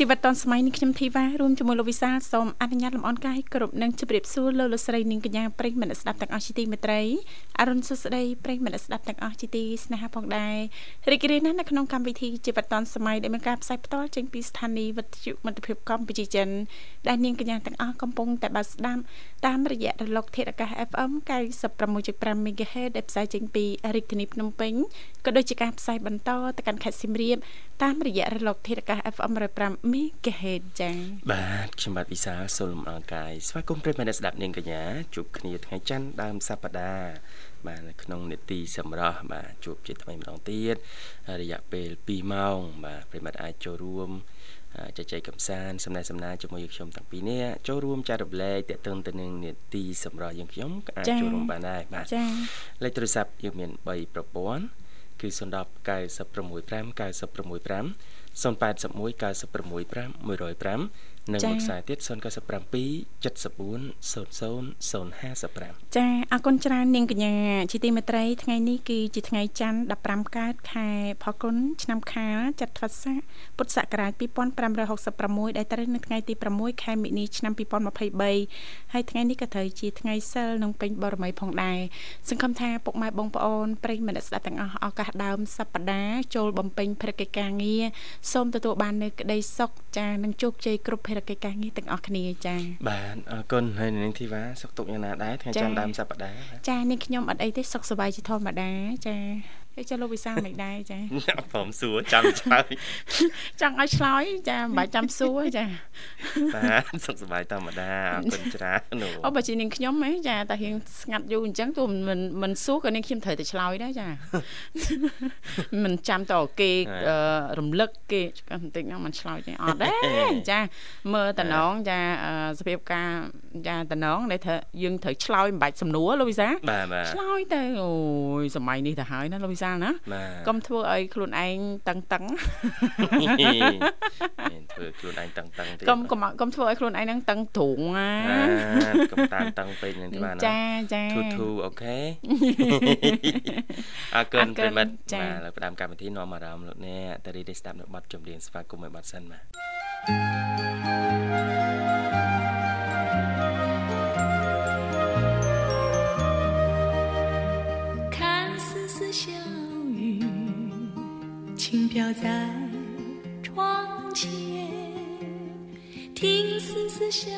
ជីវិតឌុនសម័យនេះខ្ញុំធីវ៉ារួមជាមួយលោកវិសាលសូមអនុញ្ញាតលំអរកាយគ្រប់នឹងជម្រាបសួរលោកលោកស្រីនាងកញ្ញាប្រិយមិត្តស្ដាប់ទាំងអស់ជាទីមេត្រីអរុនសុស្ដីប្រិយមិត្តស្ដាប់ទាំងអស់ជាទីស្នេហាផងដែររីករាយណាស់នៅក្នុងកម្មវិធីជីវិតឌុនសម័យដែលមានការផ្សាយផ្ទាល់ចេញពីស្ថានីយ៍វិទ្យុមិត្តភាពកម្ពុជាចិនដែលនាងកញ្ញាទាំងអស់កំពុងតែបើស្ដាប់តាមរយៈរលកធាតុអាកាស FM 96.5 MHz ដែលផ្សាយចេញពីរាជធានីភ្នំពេញក៏ដូចជាការផ្សាយបន្តទៅកាន់ខេត្តសៀមរាបតាមរយៈរលកធាតុអាកាស FM 105 MHz ចា៎បាទខ្ញុំបាទវិសាលសូមអរកាយស្វាគមន៍ប្រិយមិត្តអ្នកស្ដាប់នាងកញ្ញាជួបគ្នាថ្ងៃច័ន្ទដើមសប្តាហ៍បាទនៅក្នុងនេតិសម្រាប់បាទជួបជាថ្មីម្ដងទៀតរយៈពេល2ម៉ោង បាទប្រិយមិត្តអាចចូលរួមចែកចែកកំសាន្តសំណេះសំណាលជាមួយខ្ញុំទាំងពីរនេះចូលរួមចែករំលែកតេតឹងទៅនឹងនេតិសម្រាប់យើងខ្ញុំអាចចូលរួមបានដែរបាទចា៎លេខទូរស័ព្ទយើងមាន3ប្រព័ន្ធគឺ010 965 965 081 965 105 និងមួយខ្សែទៀត097 74 00 055ចាអរគុណច្រើននាងកញ្ញាជាទីមេត្រីថ្ងៃនេះគឺជាថ្ងៃច័ន្ទ15កើតខែផល្គុនឆ្នាំខាលចត្វាស័កពុទ្ធសករាជ2566ដែលត្រូវនៅថ្ងៃទី6ខែមិនិនាឆ្នាំ2023ហើយថ្ងៃនេះក៏ត្រូវជាថ្ងៃសិលនិងពេញបរមីផងដែរសង្ឃឹមថាពុកម៉ែបងប្អូនប្រិយមិត្តស្ដាប់ទាំងអស់ឱកាសដើមសប្ដាហ៍ចូលបំពេញភារកិច្ចការងារសូមទទួលបាននូវក្តីសុខចានិងជោគជ័យគ្រប់ភារកិច្ចការងារទាំងអស់គ្នាចា៎បាទអរគុណហើយនាងធីវ៉ាសុខទុក្ខយ៉ាងណាដែរថ្ងៃច័ន្ទដើមសប្តាហ៍ចានាងខ្ញុំអត់អីទេសុខសប្បាយជាធម្មតាចា ហើយចាលោកវិសាលមិនដែរចាព្រមសួរចាំឆ្លើយចង់ឲ្យឆ្លើយចាមិនបាច់ចាំសួរចាបាទសុខសប្បាយធម្មតាអរគុណច្រើនអូបើជានាងខ្ញុំហ៎ចាតែរៀងស្ងាត់យូរអញ្ចឹងទោះមិនមិនសួរក៏នាងខ្ញុំត្រូវតែឆ្លើយដែរចាមិនចាំតគេរំលឹកគេបន្តិចហ្នឹងមិនឆ្លើយទេអត់ទេចាមើលតំណងចាសភាពការចាតំណងដែលត្រូវយើងត្រូវឆ្លើយមិនបាច់សំណួរលោកវិសាឆ្លើយទៅអូយសម័យនេះទៅហើយណាលោកវិសាសាលណាកុំធ្វើឲ្យខ្លួនឯងតឹងតឹងមានធ្វើខ្លួនឯងតឹងតឹងទៀតកុំកុំកុំធ្វើឲ្យខ្លួនឯងហ្នឹងតឹងទ្រូងណាកុំតានតឹងពេកហ្នឹងទេបាទចាចាធូធូអូខេអរគុណប្រិមិត្តបាទលើផ្ដើមកម្មវិធីនាំអារម្មណ៍លោកអ្នកតារីនេះស្ដាប់នៅប័ណ្ណចម្រៀងស្វាគមន៍ឲ្យប័ណ្ណសិនបាទ 轻飘在窗前，听丝丝小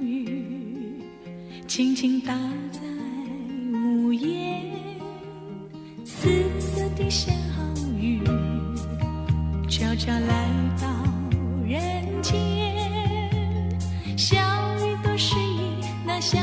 雨轻轻打在屋檐，丝丝的小雨悄悄来到人间，小雨多诗意，那小。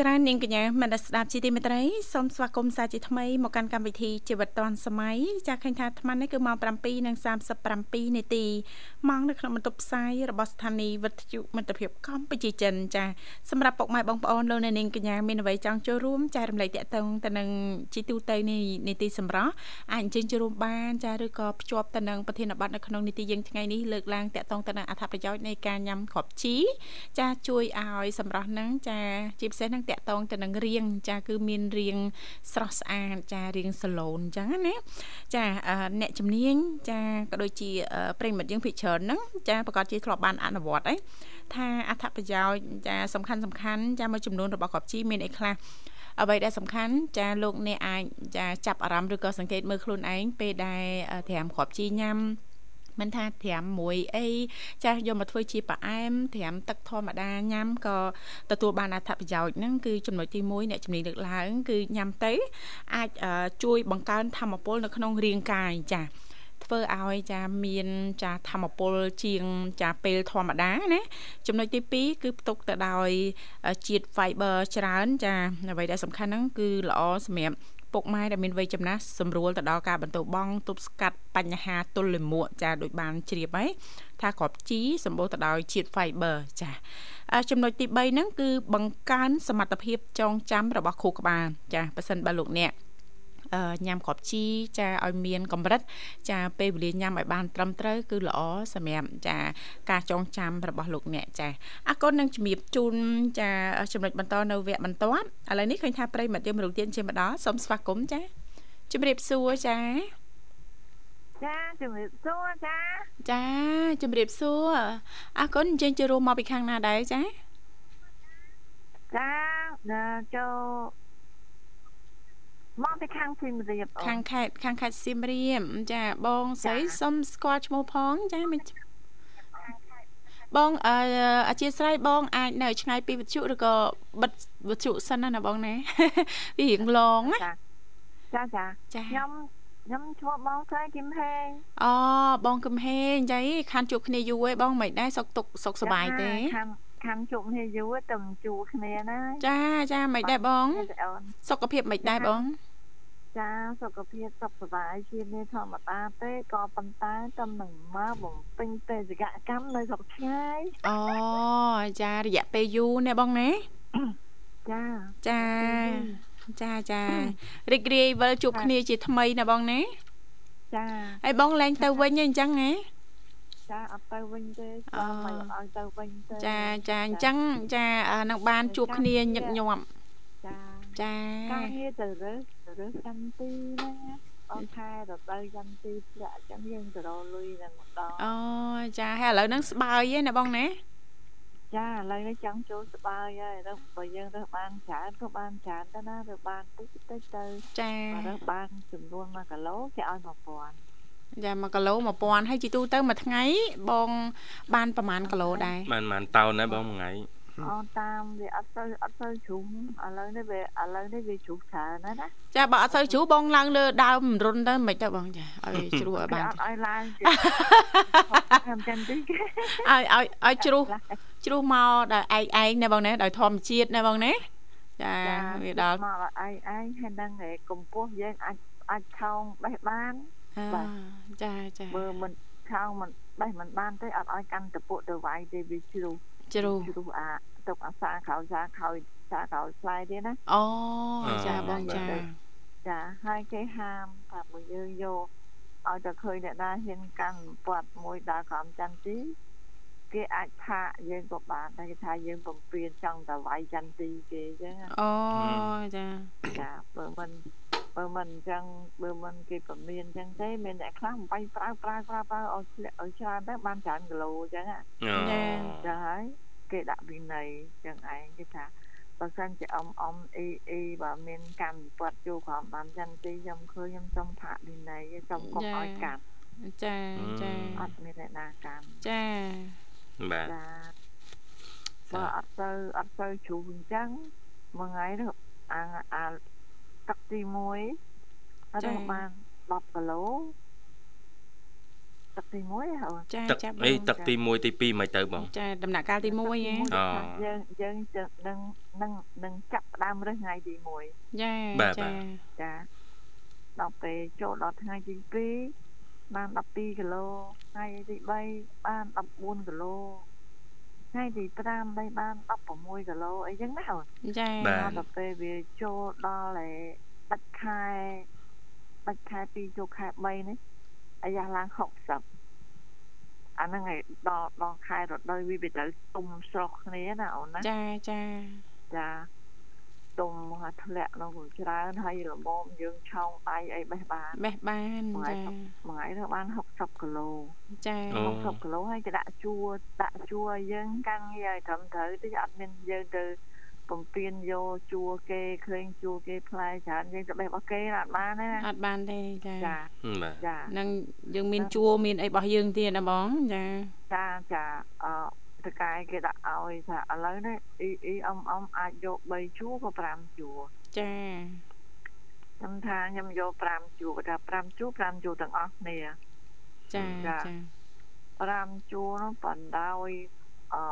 ច្រើននាងកញ្ញាមនស្ដាប់ជីទីមេត្រីសូមស្វាគមន៍សាជាថ្មីមកកាន់កម្មវិធីជីវិតឌွန်សម័យចាស់ឃើញថាអាត្មានេះគឺម៉ោង7:37នាទីម៉ោងនៅក្នុងបន្ទប់ផ្សាយរបស់ស្ថានីយ៍វិទ្យុមិត្តភាពកម្ពុជាចិនចាសម្រាប់ពុកម៉ែបងប្អូនលោកអ្នកនាងកញ្ញាមានអ្វីចង់ចូលរួមចែករំលែកតាក់ទងទៅនឹងជីទូទៅនៃនីតិសម្រាប់អាចអញ្ជើញចូលរួមបានចាឬក៏ភ្ជាប់ទៅនឹងប្រធានបទនៅក្នុងនីតិយើងថ្ងៃនេះលើកឡើងតាក់ទងទៅនឹងអត្ថប្រយោជន៍នៃការញ៉ាំគ្រាប់ជីចាជួយឲ្យសម្រាប់នឹងចាជាពិសេសនឹងតាក់ទងទៅនឹងរៀងចាគឺមានរៀងស្រស់ស្អាតចារៀងសាឡូនអញ្ចឹងណាចាអ្នកជំនាញចាក៏ដូចជាប្រិមិត្តយើងភិកច្រើនហ្នឹងចាប្រកាសជាធ្លាប់បានអនុវត្តអីថាអត្ថប្រយោជន៍ចាសំខាន់សំខាន់ចាមួយចំនួនរបស់ក្របជីមានអីខ្លះអ្វីដែលសំខាន់ចាលោកអ្នកអាចចាចាប់អារម្មណ៍ឬក៏សង្កេតមើលខ្លួនឯងពេលដែលត្រាំគ្រាប់ជីញ៉ាំ មិនថាត្រាំមួយអីចាស់យកមកធ្វើជាផ្អែមត្រាំទឹកធម្មតាញ៉ាំក៏ទទួលបានអត្ថប្រយោជន៍ហ្នឹងគឺចំណុចទី1អ្នកជំនាញលើកឡើង គឺញ៉ាំទៅអាចជួយបង្កើនធម៌ពលនៅក្នុងរាងកាយចាធ្វើឲ្យចាមានចាធម្មពលជាងចាពេលធម្មតាណាចំណុចទី2គឺផ្ទុកទៅដោយជាតិ fiber ច្រើន ចាអ្វីដែលសំខាន់ហ្នឹងគឺល្អសម្រាប់ ពុកម៉ែដែលមានវ័យចំណាស់សម្រួលទៅដល់ការបន្តបងទប់ស្កាត់បញ្ហាទល់លាមកចាដូចបានជ្រាបហើយថាក្របជីសម្បូរទៅដោយជាតិ fiber ចាចំណុចទី3ហ្នឹងគឺបង្កើនសមត្ថភាពចងចាំរបស់ខួរក្បាលចាប៉ះសិនបើលោកអ្នក ញ៉ាំគ្រាប់ជីចាឲ្យមានកម្រិត ចាពេលវេលាញ៉ាំឲ្យបានត្រឹមត្រូវគឺល្អសម្រាប់ចាការចងចាំរបស់លោកអ្នកចាអរគុណនឹងជំរាបជូនចាចំណុចបន្តនៅវគ្គបន្ទាប់ឥឡូវនេះឃើញថាប្រិមត្តយើងមរុងទៀនជាម្ដងសូមស្វាគមន៍ចាជំរាបសួរចាចាជំរាបសួរចាចាជំរាបសួរអរគុណអញ្ជើញចូលរួមមកពីខាងណាដែរចាចាចូល មកពីខាងសៀមរាបខាងខេត្តខាងខេត្តសៀមរាបចាបងស្រីសុំស្គាល់ឈ្មោះផងចាមិនបងអអធិស្ស្រ័យបងអាចនៅឆ្ងាយពីវិទ្យុឬក៏បិទវិទ្យុសិនណាបងណាពីរៀងឡងណាចាចាខ្ញុំខ្ញុំឈ្មោះបងស្រីគឹមហេងអូបងគឹមហេងចៃខានជួបគ្នាយូរហើយបងមិនដែរសុខទុក្ខសុខសប្បាយទេខាន ខាងជួបគ្នាយូរតែមិនជួគ្នាណាចាចាមិនដែរបង សុខភាពមិនដែរបង ចាសុខភាពសុខសប្បាយជានេះធម្មតាទេក៏ប៉ុន្តែតែនឹងមកបំពេញបេសកកម្មនៅស្រុកឆ្ងាយអូចារយៈពេលយូរណាបងណាចាចាចាចារីករាយវិលជួបគ្នាជាថ្មីណាបងណាចាហើយបងឡើងទៅវិញអញ្ចឹងហ៎ ចាអត់ទៅវិញទេចាំមិនឲ្យទៅវិញទេចាចាអញ្ចឹងចានឹងបានជួបគ្នាញឹកញាប់ចាចាការងារទៅរើសទៅរើសចន្ទីណាអត់ខែទៅទៅចន្ទីធ្លាក់អញ្ចឹងយើងទៅរលុយនឹងម្ដងអូចាហើយឥឡូវហ្នឹងស្បើយឯណាបងណាចាឥឡូវនេះចង់ចូលស្បើយហើយរើសបើយើងរើសបានច្រើនក៏បានច្រើនទៅណារើសបានតិចតិចទៅចារើសបានចំនួន1គីឡូគេឲ្យ1000 យ៉ា1គីឡូ1000ហើយជីទូទៅមួយថ្ងៃបង បានប្រហែលគីឡូដែរបានប្រហែលតោនដែរបងមួយថ្ងៃអូតាមវាអត់ទៅអត់ទៅជ្រុំឥឡូវនេះវាឥឡូវនេះវាជ្រុះច្រើនណាស់ណាចាបើអត់ទៅជ្រុះបងឡើងលើដើមរុនទៅមិនទៅបងចាឲ្យជ្រុះឲ្យបានអត់ឲ្យឡើងខ្ញុំចឹងទីឲ្យឲ្យឲ្យជ្រុះជ្រុះមកដល់ឯងឯងណាបងណាដោយធម្មជាតិណាបងណាចាវាដល់មកឯងឯងហើយនឹងកម្ពស់យើងអាចអាចខោងបេះបាន បាទចាចាមើលមិនខោមិនបេះមិនបានទេអត់ឲ្យកាន់តពុទៅវាយទេវាជ្រុះជ្រុះជ្រុះអាទុកអាសាខោសាខោសាខោស្លាយទេណាអូចាបងចាចាហើយគេហាមថាបើយើងយកឲ្យតែឃើញអ្នកណាហ៊ានកាន់ពាត់មួយដើរក្រំចន្ទទីគេអាចផាកយើងក៏បានតែគេថាយើងបំពេញចង់តែវាយចន្ទទីគេអញ្ចឹងអូចាចាបើមិន បើមិនអញ្ចឹងបើមិនគេពមៀនអញ្ចឹងទេមានអ្នកខ្លះបំបីប្រើប្រើប្រើប្រើឲ្យធ្លាក់ឲ្យច្រើនទៅបានច្រើនគីឡូអញ្ចឹងណាចាហើយគេដាក់វិន័យអញ្ចឹងឯងគេថាបើសិនជាអ៊ំអ៊ំអ៊ីអ៊ីបើមានកម្មវិបត្តិជួក្រមបានចឹងទីខ្ញុំឃើញខ្ញុំសុំផាកវិន័យសុំកុំឲ្យកម្មចាចាអត់មានអ្នកណាកម្មចាបាទចាបើអត់ទៅអត់ទៅជ្រុះអញ្ចឹងមួយថ្ងៃទៅអាអា ទឹកទី1ហើយបាន10គីឡូទឹកទី1ហ៎ចាចាអីទឹកទី1ទី2មិនទៅបងចាដំណាក់កាលទី1ហ៎យើងយើងនឹងនឹងនឹងចាប់ដើមរើសថ្ងៃទី1ចាចាចាដល់ពេលចូលដល់ថ្ងៃទី2បាន12គីឡូថ្ងៃទី3បាន14គីឡូ ថ្ងៃទី5ได้បាន16គីឡូអីចឹងណាអូនចាដល់ពេលវាចូលដល់ឯដាច់ខែដាច់ខែ2ចូលខែ3នេះអាយ៉ាឡើង60អាហ្នឹងឯងដល់ដល់ខែរដូវវាវាត្រូវទុំស្រស់គ្នាណាអូនណាចាចាចា ទុំមកធ្លាក់នោះច្រើនហើយល្មមយើងឆោងដៃអីបេះបានបេះបានចាមួយថ្ងៃទៅបាន60គីឡូចា60គីឡូហើយគេដាក់ជួរដាក់ជួរយើងកាំងងារឲ្យត្រឹមត្រូវតិចអត់មានយើងទៅបំពេញយកជួគេឃើញជួគេផ្លែច្រើនយើងទៅបេះរបស់គេអត់បានទេអត់បានទេចាចាចានឹងយើងមានជួមានអីរបស់យើងទៀតណាបងចាចាចាអឺ តកាយគេដាក់ឲ្យថាឥឡូវនេះអ៊ីអ៊ីអ៊ំអ៊ំអាចយក3ជួក៏5ជួចាខ្ញុំថាខ្ញុំយក5ជួគាត់ថា5ជួ5ជួទាំងអស់គ្នាចាចា5ជួនោះបណ្ដោយអឺ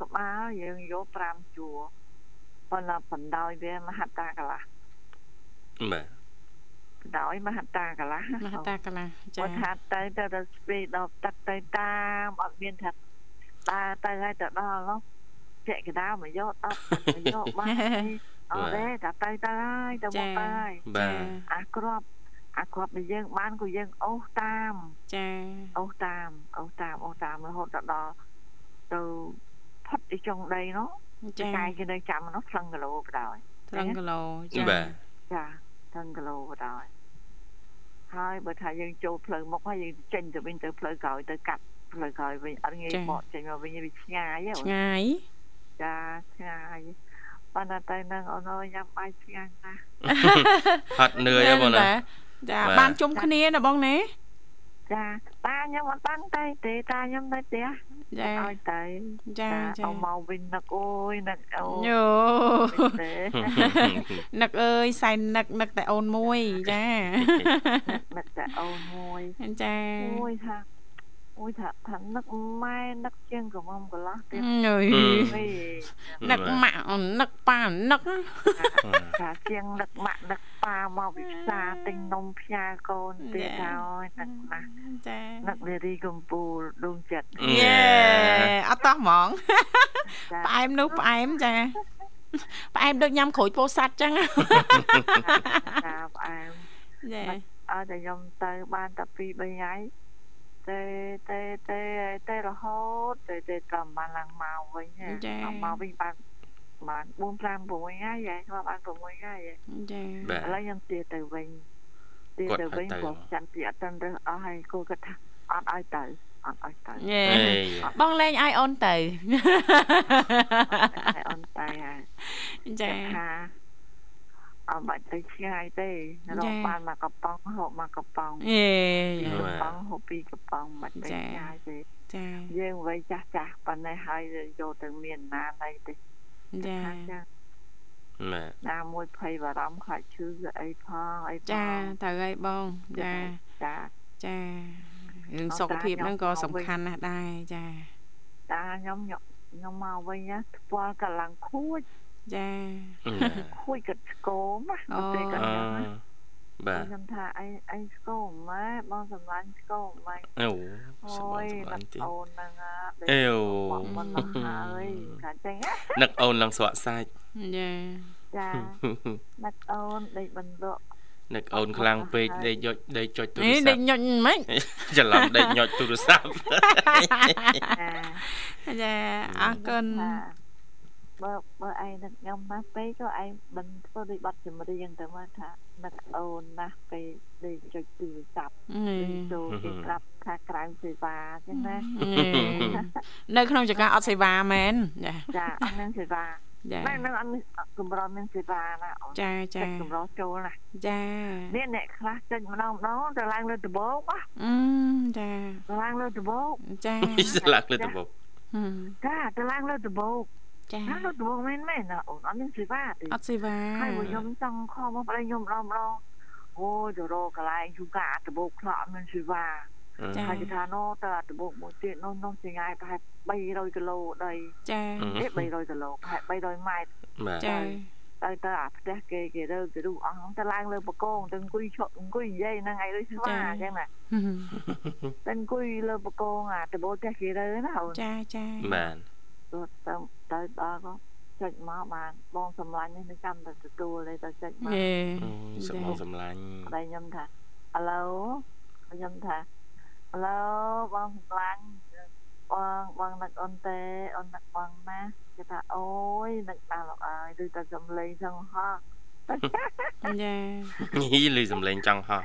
ក្បាលយើងយក5ជួប៉ុន្តែបណ្ដោយវាមហតាកលាស់បាទបណ្ដោយមហតាកលាស់មហតាកលាស់ចាគាត់ថាទៅទៅទៅស្ពីដល់ទឹកទៅតាមអត់មានថា ដើរទៅហើយទៅដល់នោះពាក់កណ្ដាលមកយកអត់មកយកបានអត់ទេតែទៅទៅហើយទៅមកទៅហើយបាទអាក្របអាក្របដែលយើងបានក៏យើងអូសតាមចាអូសតាមអូសតាមអូសតាមរហូតដល់ទៅផុតទីចុងដីនោះចាកាយគេនៅចាំនោះត្រឹងគីឡូបដោយត្រឹងគីឡូចាបាទចាត្រឹងគីឡូបដោយហើយបើថាយើងចូលផ្លូវមុខហើយយើងចេញទៅវិញទៅផ្លូវក្រោយទៅកាត់ ផ្លូវក្រោយវិញអត់ងាយបកចេញមកវិញវាឆ្ងាយឆ្ងាយចាឆ្ងាយប៉ុន្តែតែនឹងអូនញ៉ាំបាយឆ្ងាញ់ណាស់ហត់នឿយបងណាចាបានជុំគ្នាណាបងណាចាតាខ្ញុំអត់បានទៅទេតាខ្ញុំនៅផ្ទះចាឲ្យទៅចាចាអមកវិញនឹកអូយនឹកអូយោនឹកអើយសែននឹកនឹកតែអូនមួយចានឹកតែអូនមួយចាអូយថា អូយថាថានឹកម៉ែនឹកជាងកំងកន្លោះទៀតអើយនឹកម៉ាក់នឹកប៉ានឹកថាជាងនឹកម៉ាក់នឹកប៉ាមកវិសាទិញនំផ្ញើកូនទៀតហើយនឹកណាស់ចានឹកនារីកំពូលដួងចិត្តយេអត់តោះហ្មងផ្អែមនោះផ្អែមចាផ្អែមដូចញ៉ាំក្រូចពោធិ៍សាត់ចឹងចាផ្អែមចាអត់តែខ្ញុំទៅបានតែ2 3ថ្ងៃ ទេទេទេទេរហូតទេទេត្រឹមបានឡើងមកវិញចាមកវិញបានបាន4 5 6ថ្ងៃហើយមកបាន6ថ្ងៃហើយចាឥឡូវខ្ញុំទាទៅវិញទាទៅវិញព្រោះចាំទីអត់ទាន់រើសអស់ហើយគូគាត់ថាអត់ឲ្យទៅអត់ឲ្យទៅបងលែងឲ្យអូនទៅឲ្យអូនទៅហើយចា អត់បាច់ទៅឆ្ងាយទេរកបានមកកំប៉ុងហូបមកកំប៉ុងអេកំប៉ុងហូបពីកំប៉ុងមិនទៅឆ្ងាយទេចាយើងវ័យចាស់ចាស់ប៉ុណ្ណេះហើយយកទៅមានណាណីទេចាម៉ែណាមួយភ័យបារម្ភខ្លាចឈឺអីផងអីផងចាត្រូវហើយបងចាចាចារឿងសុខភាពហ្នឹងក៏សំខាន់ណាស់ដែរចាតាខ្ញុំខ្ញុំមកវិញណាស្ពាល់កម្លាំងខួច ចាខួយកាត់ស្គមអូទេកាត់ចឹងបាទខ្ញុំថាអីអីស្គមម៉ែបងសម្លាញ់ស្គមម៉ែអូអូយនឹកអូនហ្នឹងអេអូមិនឡងហើយកាត់ចឹងនឹកអូនឡើងស្រក់សាច់ចាចានឹកអូនដេកបន្លក់នឹកអូនខ្លាំងពេកដេកញុចដេកចុចទូរស័ព្ទដេកញុចមិនច្រឡំដេកញុចទូរស័ព្ទចាអរគុណ បើបើឯងនឹកខ្ញុំណាស់ពេកក៏ឯងមិនធ្វើដូចបាត់ចម្រៀងទៅមកថានឹកអូនណាស់ពេកដូចចុចទូរស័ព្ទចូលគេក្រាប់ថាក្រៅសេវាចឹងណានៅក្នុងចង្ការអត់សេវាមែនចាចាអត់មានសេវាចាតែនឹងអត់កម្រមានសេវាណាអូនចាចាកម្រចូលណាចាមានអ្នកខ្លះចេញម្ដងម្ដងទៅឡើងលើដបោកអឺចាទៅឡើងលើដបោកចាឡើងលើដបោកចាទៅឡើងលើដបោក ចារត់មកមែនមែនណាអូនអត់មានសេវាទេអត់សេវាហើយខ្ញុំចង់ខំមកប្តីខ្ញុំម្ដងម្ដងអូយទៅរកកន្លែងយូកាតបោកខ្លះអត់មានសេវាហើយគេថាណូតើដបូកមួយទៀតនោះនោះចងាយប្រហែល300គីឡូដីចាទេ300គីឡូប្រហែល300ម៉ែត្រចាទៅទៅអាផ្ទះគេគេរើគេរុះអស់ទៅឡើងលើបកងទៅអង្គុយឈប់អង្គុយនិយាយហ្នឹងឯងដូចស្វាអញ្ចឹងណាទៅអង្គុយលើបកងអាដបូលផ្ទះគេរើណាអូនចាចាបានទៅ ទៅទៅដល់ក៏ចុចមកបានបងសម្លាញ់នេះចាំតែទទួលទេទៅចុចមកសម្បងសម្លាញ់តែខ្ញុំថាឥឡូវខ្ញុំថាឥឡូវបងសម្លាញ់បងបងនឹកអូនទេអូននឹកបងណាគេថាអូយនឹកដល់លោកអើយដូចតែសំឡេងចង់ហោះចាញីលឺសំឡេងចង់ហោះ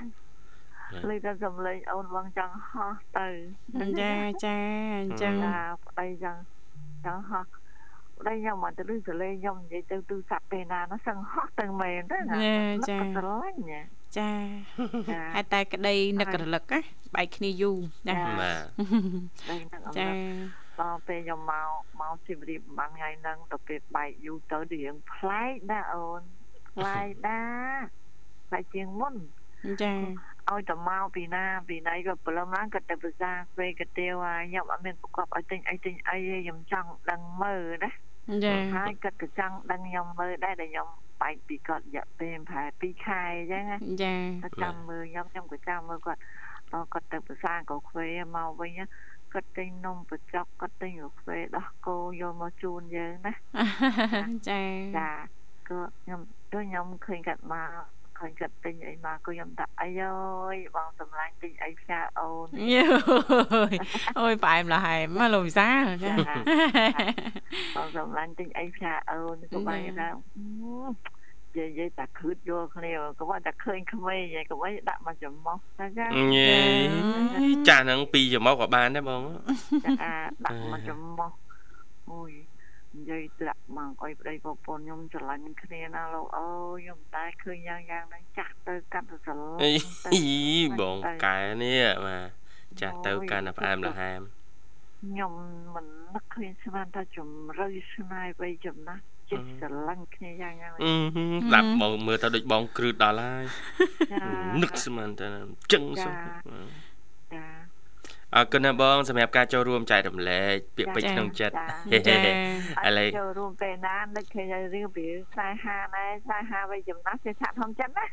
លឺតែសំឡេងអូនបងចង់ហោះទៅចាចាអញ្ចឹងថាប្តីចង់ចង់ហោះ ប្តីខ្ញុំមកទៅលឺសលេងខ្ញុំនិយាយទៅទូរស័ព្ទពេលណានោះសឹងហោះទៅមែនទេណាចាស្រឡាញ់ចាហើយតែក្តីនឹករលឹកណាបែកគ្នាយូរណាបាទចាដល់ពេលខ្ញុំមកមកជម្រាបបានថ្ងៃហ្នឹងទៅពេលបែកយូរទៅរៀងប្លែកណាអូនប្លែកណាប្លែកជាងមុនចា ឲ្យទៅមកពីណាពីណៃក៏ព្រលឹមឡើងក៏ទៅភាសាស្វេកាទៀវខ្ញុំអត់មានប្រកបឲ្យទិញអីទិញអីទេខ្ញុំចង់ដឹងមើលណាចាហើយគាត់ក៏ចង់ដឹងខ្ញុំមើលដែរដែលខ្ញុំបែកពីគាត់រយៈពេលប្រហែល2ខែអញ្ចឹងណាចាគាត់ចាំមើលខ្ញុំខ្ញុំក៏ចាំមើលគាត់ដល់គាត់ទៅភាសាក៏ខ្វេមកវិញគាត់ទិញនំបញ្ចុកគាត់ទិញកាហ្វេដោះគោយកមកជូនយើងណាចាចាក៏ខ្ញុំទៅខ្ញុំឃើញគាត់មក ឃើញគាត់ទិញអីមកក៏ខ្ញុំថាអីអើយបងសម្លាញ់ទិញអីផ្សាអូនអូយផ្អែមលះហែមមកលោកវិសាចាបងសម្លាញ់ទិញអីផ្សាអូនក៏បានថានិយាយនិយាយតែខឺតយកគ្នាក៏ว่าតែឃើញក្មេងឯងក៏វិញដាក់មកចំមុះតែចាចាស់ហ្នឹងពីចំមុះក៏បានដែរបងចាដាក់មកចំមុះអូយ និយាយត្រាក់មកអុយប្តីប្រពន្ធខ្ញុំស្រឡាញ់គ្នាណាលោកអើយខ្ញុំតែឃើញយ៉ាងយ៉ាងហ្នឹងចាស់ទៅកាន់ទៅស្រឡាញ់អីបងកែនេះបាទចាស់ទៅកាន់តែផ្អែមល្ហែមខ្ញុំមិននឹកឃើញស្មានថាជំរឿស្នេហ៍វ័យចំណាស់ចិត្តស្រឡាញ់គ្នាយ៉ាងយ៉ាងស្ដាប់មកមើលទៅដូចបងគ្រឺដល់ហើយនឹកស្មានតែចឹងសុខចា អរគុណណាបងសម្រាប់ការចូលរួមចែករំលែកពាក្យពេចន៍ក្នុងចិត្តឥឡូវចូលរួមពេលណានឹកឃើញរឿងពីខ្សែហាដែរខ្សែហាវិញចំណាស់ជាឆាក់ក្នុងចិត្តណា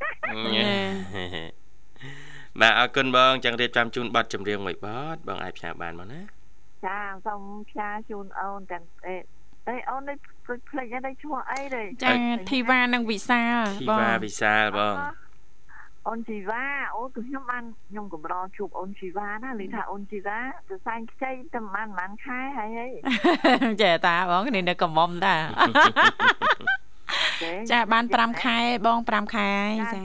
បាទអរគុណបងចង់រៀបចំជូនប័ណ្ណចម្រៀងមួយប័ណ្ណបងអាចផ្សាយបានមកណាចាសូមផ្សាយជូនអូនទាំងអេអូននេះភ្លេចអីឈ្មោះអីទេចាធីវ៉ានិងវិសាលធីវ៉ាវិសាលបង អូនជីវ៉ាអូគឺខ្ញុំបានខ្ញុំកម្រជួបអូនជីវ៉ាណាឮថាអូនជីវ៉ាទៅសែងខ្ចីតែប្រហែលប្រហែលខែហើយហីចាតាបងនេះនៅកំមុំតាចាបាន5ខែបង5ខែ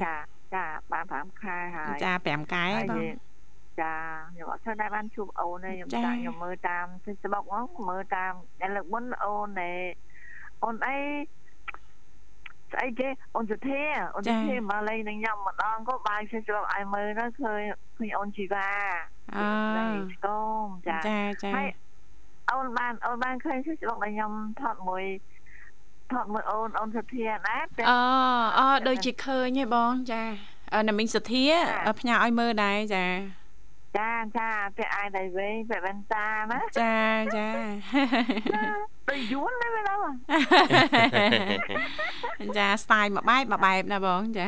ចាចាបាន5ខែហើយចា5ខែបងចាខ្ញុំអត់ស្គាល់ដែរបានជួបអូនទេខ្ញុំចាខ្ញុំមើលតាម Facebook មកមើលតាមតែលើកមុនអូនណែអូនអី ស្អីគេអូនសុធាអូនសុធាមកលេងនឹងខ្ញុំម្ដងក៏បាយ Facebook ឲ្យមើលទៅឃើញឃើញអូនជីវ៉ាអឺស្គមចាចាចាហើយអូនបានអូនបានឃើញ Facebook ដែលខ្ញុំថតមួយថតមួយអូនអូនសុធាណាអូអូដូចជាឃើញហ៎បងចាណាមីងសុធាផ្ញើឲ្យមើលដែរចា ចាចាពាក់អាយដៃវែងពាក់វ៉ែនតាណាចាចាទៅយួនណាមែនអត់ចាស្ទាយមួយបែបមួយបែបណាបងចា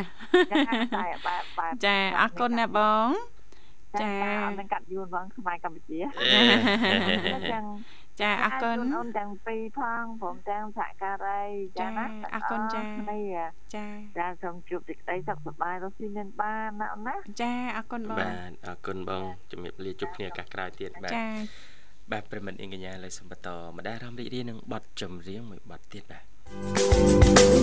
ចាស្ទាយបែបបែបចាអរគុណណាបងចានឹងកាត់យួនបងខ្មែរកម្ពុជាចឹង ចាអរគុណអូនទាំងពីរផងព្រមទាំងសហការីចាណាអរគុណចាចាចាសូមជួបសេចក្តីសុខសប្បាយរស់ស៊ីមានបានណាអូនណាចាអរគុណបងបាទអរគុណបងជំរាបលាជួបគ្នាឱកាសក្រោយទៀតបាទចាបាទប្រិមិត្តអញ្ញាលើសំបតម្ដាយរាមរីករាយនឹងបတ်ចម្រៀងមួយបတ်ទៀតបាទ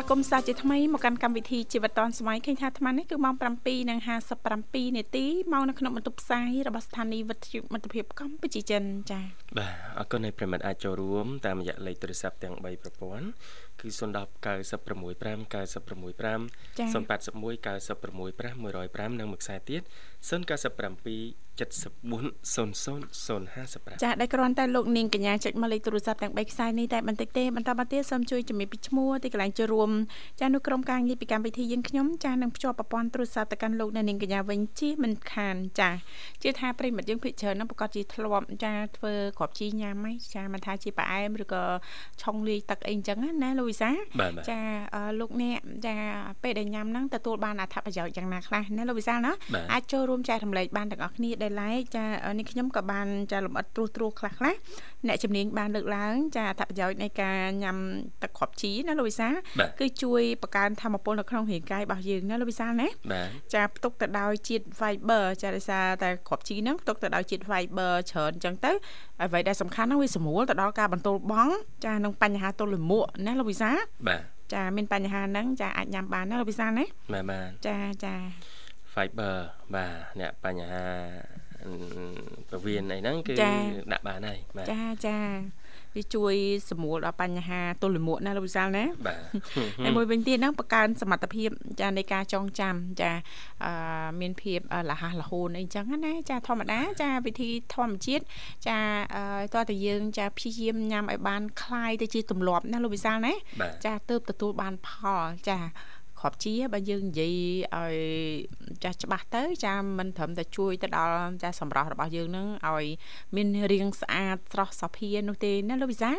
សូមស្វាគមន៍សាជាថ្មីមកកាន់កម្មវិធីជីវិតឌွန်សម័យឃើញថាអាត្មានេះគឺម៉ោង7:57នាទីមកនៅក្នុងបន្ទប់ផ្សាយរបស់ស្ថានីយ៍វិទ្យុមិត្តភាពកម្ពុជាចិនចា៎បាទអរគុណឲ្យប្រិមិត្តអាចចូលរួមតាមរយៈលេខទូរស័ព្ទទាំង3ប្រព័ន្ធ គឺ010 965 965 081 965 105និងមួយខ្សែទៀត097 740055ចាដែលគ្រាន់តែលោកនាងកញ្ញាចុចមកលេខទូរស័ព្ទទាំង3ខ្សែនេះតែបន្តិចទេបន្តមកទៀតសូមជួយជំរាបពីឈ្មោះទីកន្លែងចូលរួមចានៅក្រុមការងារពីកម្មវិធីយើងខ្ញុំចានឹងភ្ជាប់ប្រព័ន្ធទូរស័ព្ទទៅកាន់លោកនាងកញ្ញាវិញជិះមិនខានចាជឿថាប្រិមិត្តយើងភិកច្រើនណាស់ប្រកាសជាធ្លាប់ចាធ្វើក្របជីញ៉ាំហីចាមិនថាជាផ្អែមឬក៏ឆុងលាយទឹកអីអញ្ចឹងណាលោកវិសាចាលោកអ្នកចាពេលដែលញ៉ាំហ្នឹងទទួលបានអត្ថប្រយោជន៍យ៉ាងណាខ្លះណាលោកវិសាណាអាចចូលរួមចែករំលែកបានទាំងអស់គ្នាដែល like ចានេះខ្ញុំក៏បានចាលំអិតត្រួសត្រាសខ្លះខ្លះអ្នកជំនាញបានលើកឡើងចាអត្ថប្រយោជន៍នៃការញ៉ាំទឹកគ្រាប់ជីណាលោកវិសាគឺជួយបង្កើនធម៌ពលនៅក្នុងរាងកាយរបស់យើងណាលោកវិសាណាចាផ្ទុកទៅដោយជាតិ fiber ចាដោយសារតែគ្រាប់ជីហ្នឹងផ្ទុកទៅដោយជាតិ fiber ច្រើនអញ្ចឹងទៅអ្វីដែលសំខាន់ហ្នឹងវាស្រួលទៅដល់ការបន្ទល់បង់ចានឹងបញ្ហាទល់លាមកណាលោកវិសាបាទចាមានបញ្ហាហ្នឹងចាអាចញ៉ាំបានណាលោកវិសាណាបាទបាទចាចា fiber បាទអ្នកបញ្ហាពវៀនអីហ្នឹងគឺដាក់បានហើយបាទចាចា វាជួយសម្រួលដល់បញ្ហាទល់លាមកណាលោកវិសាលណាបាទហើយមួយវិញទៀតហ្នឹងបង្កើនសមត្ថភាពចានៃការចងចាំចាអឺមានភាពលះហះលហូនអីចឹងណាចាធម្មតា ចាវិធីធម្មជាតិចាតើតើយើង ចាព្យាយាមញ៉ាំឲ្យបានคลายទៅជាទម្លាប់ណាលោកវិសាលណាចាទើបទទួលបានផលចា គ្រាប់ជាបើយើងនិយាយឲ្យចាស់ច្បាស់ទៅចាមិនត្រឹមតែជួយទៅដល់ចាស់សម្រស់របស់យើងនឹងឲ្យមានរាងស្អាតស្រស់សភានោះទេណាលោកវិសា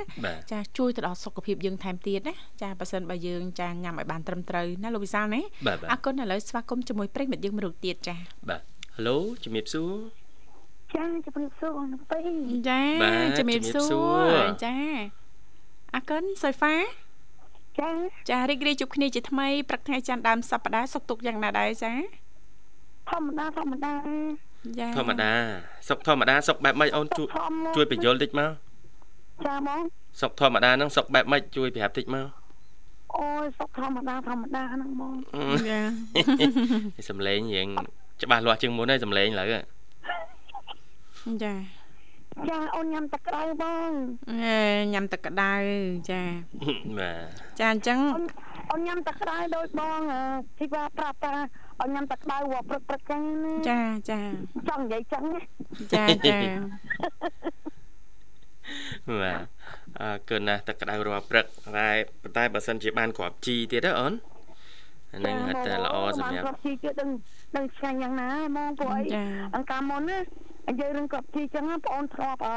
ចាជួយទៅដល់សុខភាពយើងថែមទៀតណាចាបើសិនបើយើងចាញ៉ាំឲ្យបានត្រឹមត្រូវណាលោកវិសាណាអរគុណឥឡូវស្វាគមន៍ជាមួយប្រិមិត្តយើងមួយរូបទៀតចាបាទហៅឡូជំរាបសួរចាជំរាបសួរអូនពេញចាជំរាបសួរចាអរគុណសុយហ្វា ចាចារីករាយជួបគ្នាជាថ្មីព្រឹកថ្ងៃច័ន្ទដើមសប្តាហ៍សុខទុក្ខយ៉ាងណាដែរចាធម្មតាធម្មតាចាធម្មតាសុខធម្មតាសុខបែបម៉េចអូនជួយជួយបញ្យល់តិចមកចាបងសុខធម្មតាហ្នឹងសុខបែបម៉េចជួយប្រាប់តិចមកអូយសុខធម្មតាធម្មតាហ្នឹងបងចាសំឡេងរៀងច្បាស់លាស់ជាងមុនហើយសំឡេងឥឡូវចា ចាអូនញ៉ាំទឹកក្តៅបងអេញ៉ាំទឹកក្តៅចាបាទចាអញ្ចឹងអូនញ៉ាំទឹកក្តៅដូចបងទីว่าប្រាប់តាអូនញ៉ាំទឹកក្តៅវ៉ព្រឹកព្រឹកចឹងចាចាចង់និយាយចឹងចាចាបាទអើគឺណាស់ទឹកក្តៅរាល់ព្រឹកតែប៉ុន្តែបើសិនជាបានគ្រាប់ជីទៀតទេអូនអានឹងហៅតែល្អសម្រាប់គ្រាប់ជីទៀតដឹងដឹងឆ្ងាញ់យ៉ាងណាហ្មងព្រោះអីអង្ការមុនណា និយាយរឿងគាត់ជីចឹងបងអូនធ្លាប់អឺ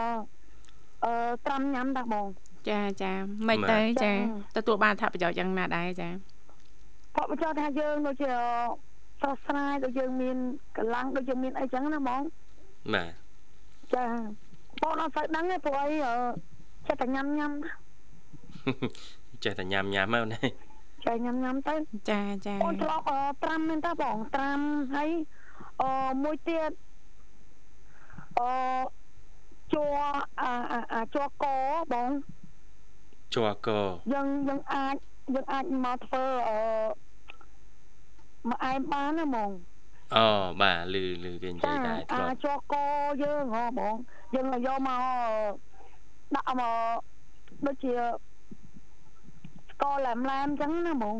អឺត្រាំញ៉ាំតាបងចាចាមិនទៅចាទទួលបានអត្ថប្រយោជន៍យ៉ាងណាដែរចាគាត់បញ្ជាក់ថាយើងដូចជាស្រស់ស្រាយដូចយើងមានកម្លាំងដូចយើងមានអីចឹងណាបងបាទចាបងអត់ស្គាល់ដឹងទេព្រោះអីចេះតែញ៉ាំញ៉ាំចេះតែញ៉ាំញ៉ាំមកណាចេះញ៉ាំញ៉ាំទៅចាចាបងធ្លាប់ត្រាំមែនតាបងត្រាំហើយអឺមួយទៀត អជួអាអាជួកបងជួកយើងយើងអាចយើងអាចមកធ្វើអឺមកអែមបានណាហ្មងអូបាទលឺលឺគេនិយាយដែរធ្លាប់អាចកយើងហ៎បងយើងយកមកដាក់មកដូចជាស្ករឡែមឡែមអញ្ចឹងណាបង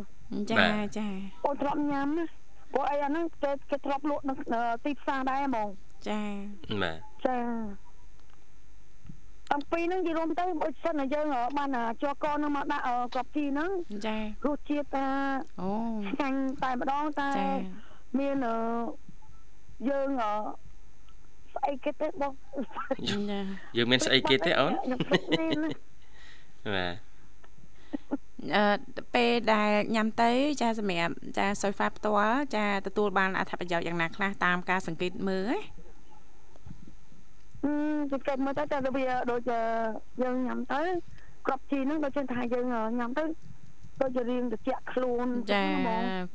ចាចាអូនធ្លាប់ញ៉ាំណាព្រោះអីអាហ្នឹងគេគេធ្លាប់លក់នៅទីផ្សារដែរហ្មង ចាបាទចាអំពីហ្នឹងនិយាយរួមទៅបើសិនតែយើងបានជាប់កនឹងមកដាក់ក្របជីហ្នឹងចារសជាតិតាអូឆ្ងាញ់តែម្ដងតែមានយើងស្អីគេទេបងយើងមានស្អីគេទេអូនបាទអឺពេលដែលញ៉ាំទៅចាសម្រាប់ចាសុយហ្វាផ្ទាល់ចាទទួលបានអត្ថប្រយោជន៍យ៉ាងណាខ្លះតាមការសង្កេតមើលណា អឺសង្កេតមើលទៅតែវាដូចយើងញ៉ាំទៅក្របជីហ្នឹងដូចថាយើងញ៉ាំទៅដូចជារៀងត្រជាក់ខ្លួនចា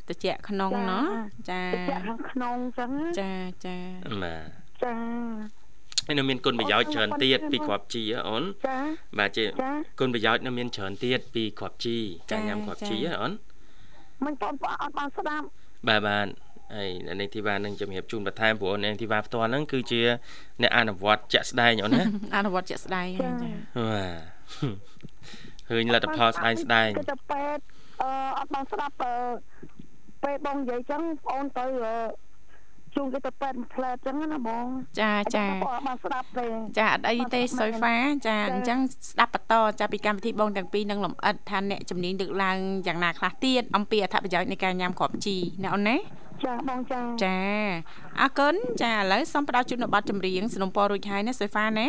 ត្រជាក់ក្នុងណោះចាត្រជាក់ខាងក្នុងចឹងចាចាបាទចាហើយនៅមានគុណប្រយោជន៍ច្រើនទៀតពីគ្រាប់ជីអូនចាបាទជាគុណប្រយោជន៍នៅមានច្រើនទៀតពីគ្រាប់ជីការញ៉ាំគ្រាប់ជីអូនមិនបងប្អូនអត់បានស្ដាប់បាទបាទ ហើយនាងធីវ៉ានឹងជំរាបជូនបន្ថែមព្រោះនាងធីវ៉ាផ្ទាល់ហ្នឹងគឺជាអ្នកអនុវត្តជាក់ស្ដែងអូនណាអនុវត្តជាក់ស្ដែងចាបាទឃើញលទ្ធផលស្ដែងស្ដែងទៅពេទ្យអឺអត់បានស្ដាប់ពេលបងនិយាយចឹងបងអូនទៅជូនគេទៅពេទ្យមួយផ្លែចឹងណាបងចាចាបងបានស្ដាប់ទេចាអត់អីទេសុយហ្វាចាអញ្ចឹងស្ដាប់បន្តចាពីកម្មវិធីបងទាំងពីរនឹងលំអិតថាអ្នកជំនាញលើកឡើងយ៉ាងណាខ្លះទៀតអំពីអត្ថប្រយោជន៍នៃការញ៉ាំគ្រាប់ជីណាអូនណា ចាបងចាចាអរគុណចាឥឡូវសូមផ្ដល់ជូននៅប័ណ្ណចម្រៀងสนុំពររួចហើយណាសុយហ្វាណា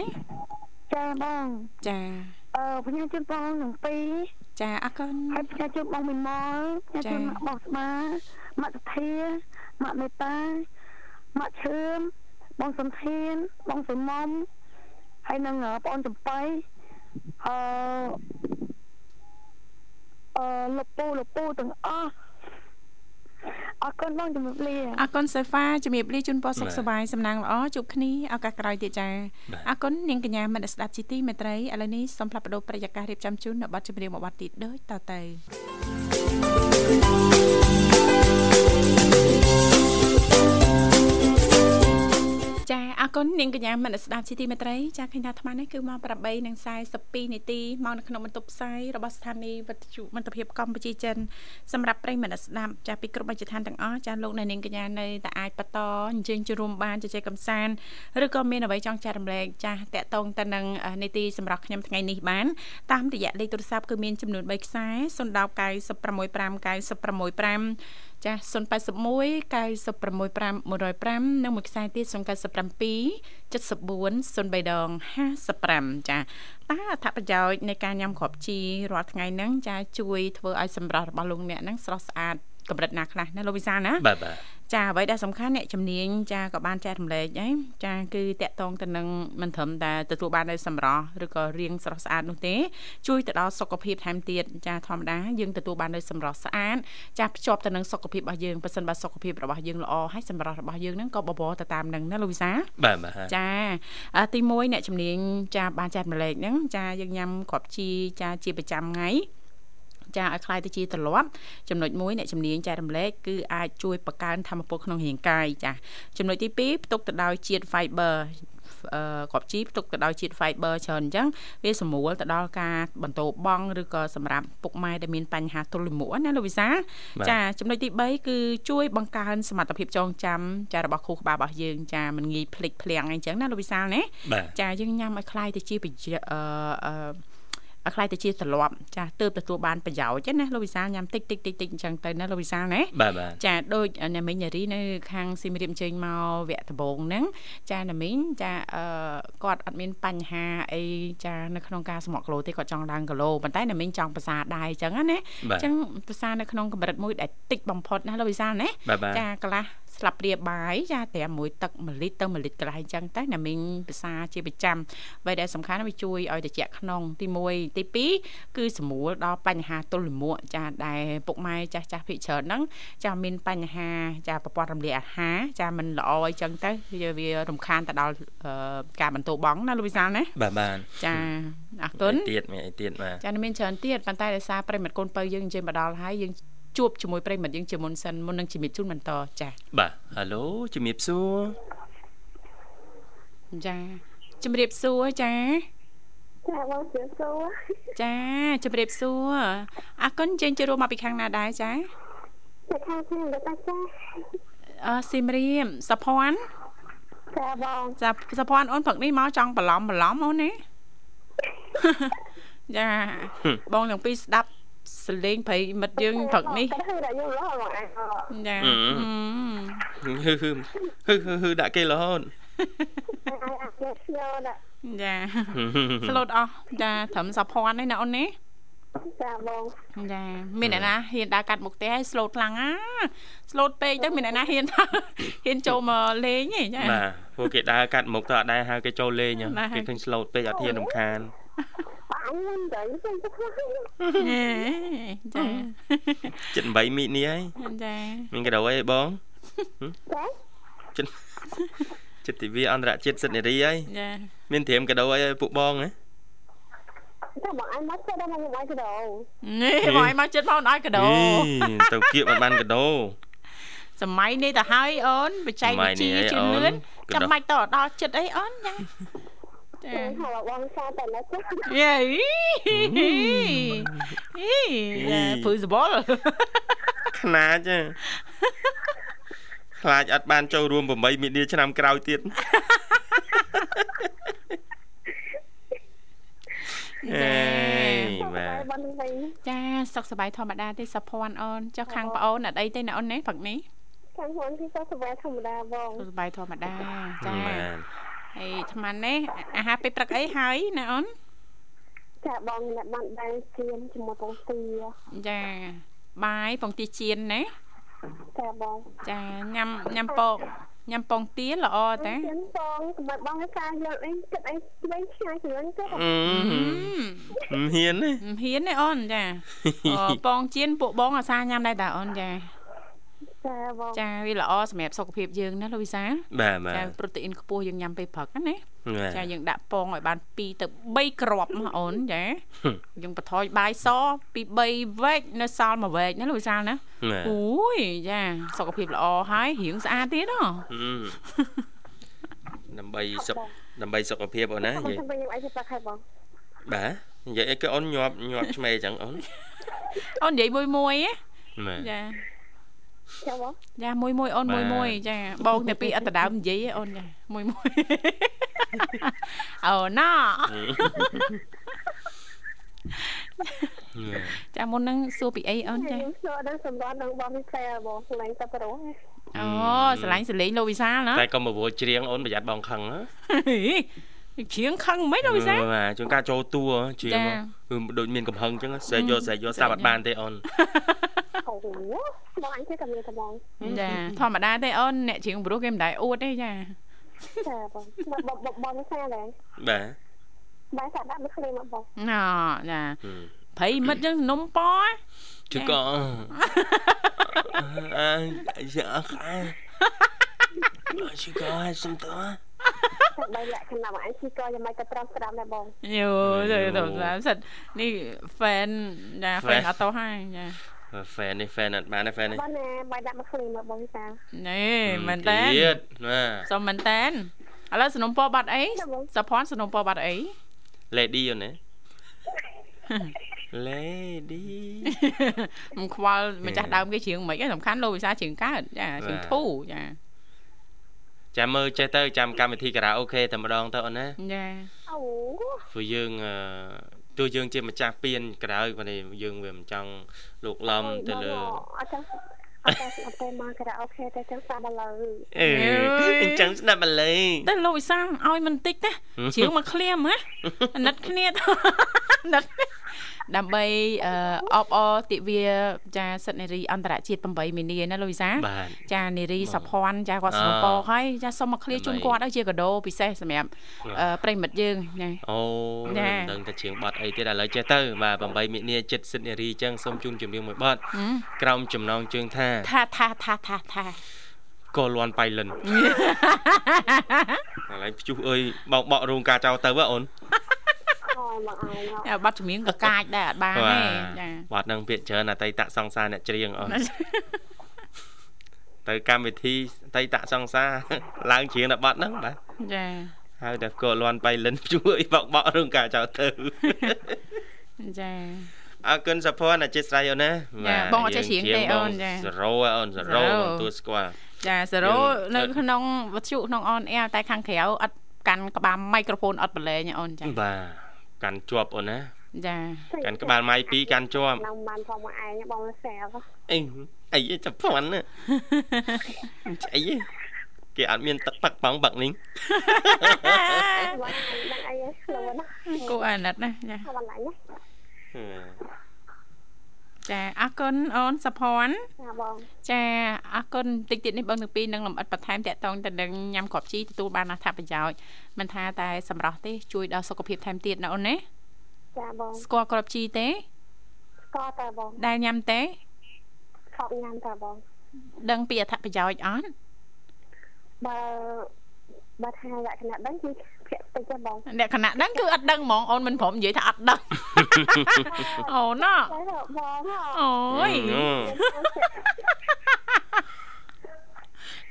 ចាបងចាអឺផ្ញើជូនបងទាំងពីរចាអរគុណហើយផ្ញើជូនបងមីម៉លផ្ញើជូនបងស្មាម៉ាក់ធាម៉ាក់មេតាម៉ាក់ឈឿមបងសំធានបងសៃមុំហើយនឹងបងចំបៃអឺអឺលោកពូលោកពូទាំងអស់ អរគុណបងជំរាបលាអរគុណសូហ្វាជំរាបលាជូនពរសុខសប្បាយសំណាងល្អជួបគ្នាឱកាសក្រោយទៀតចាអរគុណនាងកញ្ញាមិត្តស្ដាប់ជីទីមេត្រីឥឡូវនេះសូមផ្លាប់បដោប្រយាកររៀបចំជូននៅប័ណ្ណចម្រៀងមួយប័ណ្ណទៀតដូចតទៅ អរគុណនាងកញ្ញាមនស្ដាប់ជាទីមេត្រីចាឃើញថាអាត្មានេះគឺមក8:42នាទីមកនៅក្នុងបន្ទប់ផ្សាយរបស់ស្ថានីយ៍វិទ្យុមិត្តភាពកម្ពុជាចិនសម្រាប់ប្រិយមិត្តស្ដាប់ចាពីគ្រប់វិជ្ជាឋានទាំងអស់ចាលោកនាងកញ្ញានៅតែអាចបន្តអញ្ជើញជួមបានជជែកកម្សាន្តឬក៏មានអ្វីចង់ចែករំលែកចាតកតងទៅនឹងនីតិសម្រាប់ខ្ញុំថ្ងៃនេះបានតាមរយៈលេខទូរស័ព្ទគឺមានចំនួន3ខ្សែ010 965 965 ចា081 965 105និងមួយខ្សែទៀត097 74 03ដង55ចាតើអត្ថប្រយោជន៍នៃការញ៉ាំគ្រាប់ជីរាល់ថ្ងៃហ្នឹងចា ជួយធ្វើឲ្យសម្រស់របស់លោកអ្នកហ្នឹងស្រស់ស្អាត កម្រិតណាខ្លះណាលោកវិសាលណាបាទបាទចាអ្វីដែលសំខាន់អ្នកជំនាញចាក៏បានចែករំលែកហើយចាគឺតកតងទៅនឹងមិនត្រឹមតែទទួលបាននូវសម្រស់ឬក៏រាងស្រស់ស្អាតនោះទេជួយទៅដល់សុខភាពថែមទៀតចាធម្មតាយើងទទួលបាននូវសម្រស់ស្អាតចាភ្ជាប់ទៅនឹងសុខភាពរបស់យើងប៉ះសិនបើសុខភាពរបស់យើងល្អហើយសម្រស់របស់យើងហ្នឹងក៏បបរទៅតាមនឹងណាលោកវិសាបាទបាទចាទី1អ្នកជំនាញចាបានចែករំលែកហ្នឹងចាយើងញ៉ាំគ្រាប់ជីចាជាប្រចាំថ្ងៃ ចាឲ្យคล้ายទៅជាទម្លាប់ចំណុច1អ្នកជំនាញចែករំលែកគឺអាចជួយបង្កើនធម៌ពលក្នុងរាងកាយចាចំណុចទី2ផ្ទុកទៅដោយជាតិ fiber អឺគ្រាប់ជីផ្ទុកទៅដោយជាតិ fiber ច្រើនអញ្ចឹងវាសម្រួលទៅដល់ការបន្តបង់ឬក៏សម្រាប់ពុកម៉ែដែលមានបញ្ហាទល់លាមកណាលោកវិសាចាចំណុចទី3គឺជួយបង្កើនសមត្ថភាពចងចាំចារបស់ខួរក្បាលរបស់យើងចាមិនងាយភ្លេចភ្លាំងអីចឹងណាលោកវិសាណាចាយើងញ៉ាំឲ្យคล้ายទៅជាអឺ ឲ្យខ្លាយទៅជាទម្លាប់ចាទើបទទួលបានប្រយោជន៍ណាលោកវិសាលញ៉ាំតិចតិចតិចតិចអញ្ចឹងទៅណាលោកវិសាលណាបាទបាទចាដូចអ្នកមីងនារីនៅខាងស៊ីមរៀបអញ្ជើញមកវគ្គដំបូងហ្នឹងចាអ្នកមីងចាអឺគាត់អត់មានបញ្ហាអីចានៅក្នុងការសម្រក់គីឡូទេគាត់ចង់ឡើងគីឡូប៉ុន្តែអ្នកមីងចង់ប្រសាដែរអញ្ចឹងណាអញ្ចឹងប្រសានៅក្នុងកម្រិតមួយដែលតិចបំផុតណាលោកវិសាលណាចាកន្លះ ស្លាបព្រាបាយចាត្រាំមួយទឹក1លីត្រទៅ1លីត្រកន្លះអញ្ចឹងទៅណាមីងភាសាជាប្រចាំអ្វីដែលសំខាន់វាជួយឲ្យត្រជាក់ក្នុងទី1ទី2គឺសម្រួលដល់បញ្ហាទល់លាមកចាដែលពុកម៉ែចាស់ចាស់ភិកច្រើនហ្នឹងចាមានបញ្ហាចាប្រព័ន្ធរំលាយអាហារចាមិនល្អអញ្ចឹងទៅវារំខានទៅដល់ការបន្តបងណាលោកវិសាលណាបាទបាទចាអរគុណទៀតមានអីទៀតបាទចាមានច្រើនទៀតប៉ុន្តែដោយសារប្រិមិត្តកូនពៅយើងអញ្ជើញមកដល់ហើយយើង ជួបជាមួយប្រិមិត្តយើងជាមុនសិនមុននឹងជំរាបជូនបន្តចាបាទហៅឡូជំរាបសួរចាជំរាបសួរចាចាបងជំរាបសួរចាជំរាបសួរអរគុណជើញចូលរួមមកពីខាងណាដែរចាពីខាងខ្ញុំតាចាអឺស៊ីមរៀមសុភ័ណ្ឌចាបងចាសុភ័ណ្ឌអូនព្រឹកនេះមកចង់បន្លំបន្លំអូនណាចាបងទាំងពីរស្ដាប់ សលេងប្រិមិត្តយើងព្រឹកនេះហឺដាក់យើងរហូតមកអញចាហឺហឺហឺហឺដាក់គេរហូតចាស្លូតអស់ចាត្រឹមសាភ័ណ្ឌឯណាអូននេះចាបងចាមានអ្នកណាហ៊ានដើរកាត់មុខទេឲ្យស្លូតខ្លាំងណាស្លូតពេកទៅមានអ្នកណាហ៊ានហ៊ានចូលមកលេងទេចាបាទពួកគេដើរកាត់មុខទៅអត់ដែរហៅគេចូលលេងគេឃើញស្លូតពេកអត់ហ៊ានរំខាន អញមិនដឹងទេចាចិត្ត8មីនេះហើយចាមានកដោអីបងចាចិត្តចិត្តទិវាអន្តរជាតិសិទ្ធិនារីហើយចាមានត្រៀមកដោអីឲ្យពួកបងហ៎តែបងអញមកចិត្តដល់មកឲ្យកដោនេះបងអញមកចិត្តមកឲ្យកដោទៅគៀបមិនបានកដោសម័យនេះទៅហើយអូនបច្ចេកវិទ្យាជឿនលឿនចាំបាច់តដល់ចិត្តអីអូនចា ចាហៅបងសាតែណាចាយេអីពឺសបល់ខ្នាចខ្លាចអត់បានចូលរួម8មីនាឆ្នាំក្រោយទៀតចាបាទចាសុខសប្បាយធម្មតាទេសុភ័ណ្ឌអូនចុះខាងប្អូនអត់អីទេណាអូនណាព្រឹកនេះខាងខ្លួនគឺសុខសប្បាយធម្មតាបងសុខសប្បាយធម្មតាចា ហើយអាត្មានេះអាហារពេលព្រឹកអីហើយណាអូនចាបងអ្នកបានដែរជៀនជាមួយពងទាចាបាយពងទាជៀនណាចាបងចាញ៉ាំញ៉ាំពងញ៉ាំពងទាល្អតាញ៉ាំពងសម្រាប់បងការយកអីគិតអីស្វែងឆ្ងាយជាងទៅអឺមិនហ៊ានទេមិនហ៊ានទេអូនចាពងជៀនពួកបងអាសាញ៉ាំដែរតាអូនចា ចាបងចាវាល្អសម្រាប់សុខភាពយើងណាលោកវិសាបាទបាទចាប្រូតេអ៊ីនខ្ពស់យើងញ៉ាំពេលព្រឹកណាចាយើងដាក់ពងឲ្យបាន2ទៅ3គ្រាប់មកអូនចាយើងបន្ថយបាយសពី3វែកនៅសល់1វែកណាលោកវិសាលណាអូយចាសុខភាពល្អហើយរាងស្អាតទៀតហ៎ដើម្បីសុខដើម្បីសុខភាពអូនណានិយាយខ្ញុំអីទៅផឹកហើយបងបាទនិយាយអីគឺអូនញាប់ញាប់ឆ្មេអញ្ចឹងអូនអូននិយាយមួយមួយចា ចាបងចាមួយមួយអូនមួយមួយចាបងតែពីអត់ដដើមនិយាយអូនចាមួយមួយអូណោចាមុននឹងសួរពីអីអូនចាសួរដល់សម្រាប់នឹងបងពីផ្លែបងឆ្លាញ់តែប្រុសអូឆ្លាញ់សលេងលោកវិសាលណាតែកុំបវល់ច្រៀងអូនប្រយ័ត្នបងខឹងណា ច្រៀងខឹងមិនលោកវិសាលបាទជួនកាលចូលតួច្រៀងគឺដូចមានកំហឹងអញ្ចឹងស្រែកយកស្រែកយកស្ដាប់អត់បានទេអូនអូបងអញទេតែមានតែបងចាធម្មតាទេអូនអ្នកច្រៀងព្រោះគេមិនដែរអួតទេចាចាបងបងបងសាដែរបាទបាយសាដាក់មួយឃ្លីមកបងណ៎ចាព្រៃមិត្តចឹងនំប៉ជឺក៏អើយ៉ាខែជឺក៏ហើយសុំតើ បីលក្ខណៈអញជីក៏យ៉ាងម៉េចក៏ត្រង់ស្ដាប់ដែរបងយូទៅទៅស្ដាប់សិតនេះ fan ចា fan អត់តោះហើយចា fan នេះ fan អត់បានទេ fan នេះបានបាយដាក់មកឃ្លីមកបងសានេះមែនតើទៀតណាសុំមែនតើឥឡូវสนុំពបាត់អីសុភ័ណ្ឌสนុំពបាត់អី lady អូនណា lady មិនខ្វល់ម្ចាស់ដើមគេច្រៀងមិនឯងសំខាន់លោកវិសាច្រៀងកើតចាច្រៀងធូចា ចាំមើលចេះទៅចាំកម្មវិធីការ៉ាអូខេតែម្ដងទៅអូនណាចាអូព្រោះយើងទោះយើងជាម្ចាស់ពៀនក្រៅប៉ុន្តែយើងវាមិនចង់លោកឡំទៅលើអត់ចឹងអត់តែអត់តែមកការ៉ាអូខេតែចឹងស្ដាប់ឥឡូវអឺអញ្ចឹងស្ដាប់ឥឡូវតែលោកវិសាលឲ្យមិនតិចទេជ្រៀងមកឃ្លៀមហ៎អាណិតគ្នាអាណិតដើម្បីអបអទិវាចាសិទ្ធិនារីអន្តរជាតិ8មីនាណាលោកវិសាចានារីសុភ័ណ្ឌចាគាត់សនុពរហើយចាសុំមកឃ្លាជូនគាត់ឲ្យជាកាដូពិសេសសម្រាប់ប្រិមិត្តយើងណាអូដឹងតែជាងបတ်អីទៀតឥឡូវចេះទៅបាទ8មីនាចិត្តសិទ្ធិនារីអញ្ចឹងសូមជូនជំរាបមួយបတ်ក្រោមចំណងជើងថាថាថាថាថាថាក៏លន់បៃលិនឥឡូវព្យុះអើយបោកបក់រោងការចោលទៅអូនមកអាយ បាត់ជំនាញក៏កាចដែរអត់បានទេចាបាត់នឹងពាក្យច្រើនអតីតសង្សារអ្នកច្រៀងអូនទៅកម្មវិធីអតីតសង្សារឡើងច្រៀងតែបាត់ហ្នឹងបាទចាហើយតែក៏លន់បៃលិនជួយបោកបក់រឿងការចោលទៅចាអរគុណសុភ័ណ្ឌអធិស្ឋានអូនណាចាបងអត់ចេះច្រៀងទេអូនចាសេរ៉ូអូនសេរ៉ូទួស្គាល់ចាសេរ៉ូនៅក្នុងវិទ្យុក្នុងអនអែតែខាងក្រៅអត់កាន់ក្បាលមីក្រូហ្វូនអត់ប្រឡែងអូនចាបាទ កាន់ជាប់អូនណាចាកាន់ក្បាលម៉ៃ2កាន់ជាប់ខ្ញុំបានផងមកឯងបងសែបអីអីចាប់ផាន់ណាអីគេអត់មានទឹកទឹកបងបាក់នេះដឹងអីខ្លួនគូអាណិតណាចាបន្លាញណា ចាអរគុណអូនសុភ័ណ្ឌចាបងចាអរគុណតិចទៀតនេះបងទាំងពីរនឹងលំអិតបន្ថែមតាក់ទងទៅនឹងញ៉ាំគ្រាប់ជីទទួលបានអត្ថប្រយោជន៍មិនថាតែសម្រស់ទេជួយដល់សុខភាពថែមទៀតណាអូនណាចាបងស្គាល់គ្រាប់ជីទេស្គាល់តែបងដែលញ៉ាំទេខប់ញ៉ាំតែបង ដឹងពីអត្ថប្រយោជន៍អត់បើបើថាលក្ខណៈដឹងគឺភាកតិចទេបងលក្ខណៈដឹងគឺអត់ដឹងហ្មងអូនមិនព្រមនិយាយថាអត់ដឹង អូនណាបងអូយ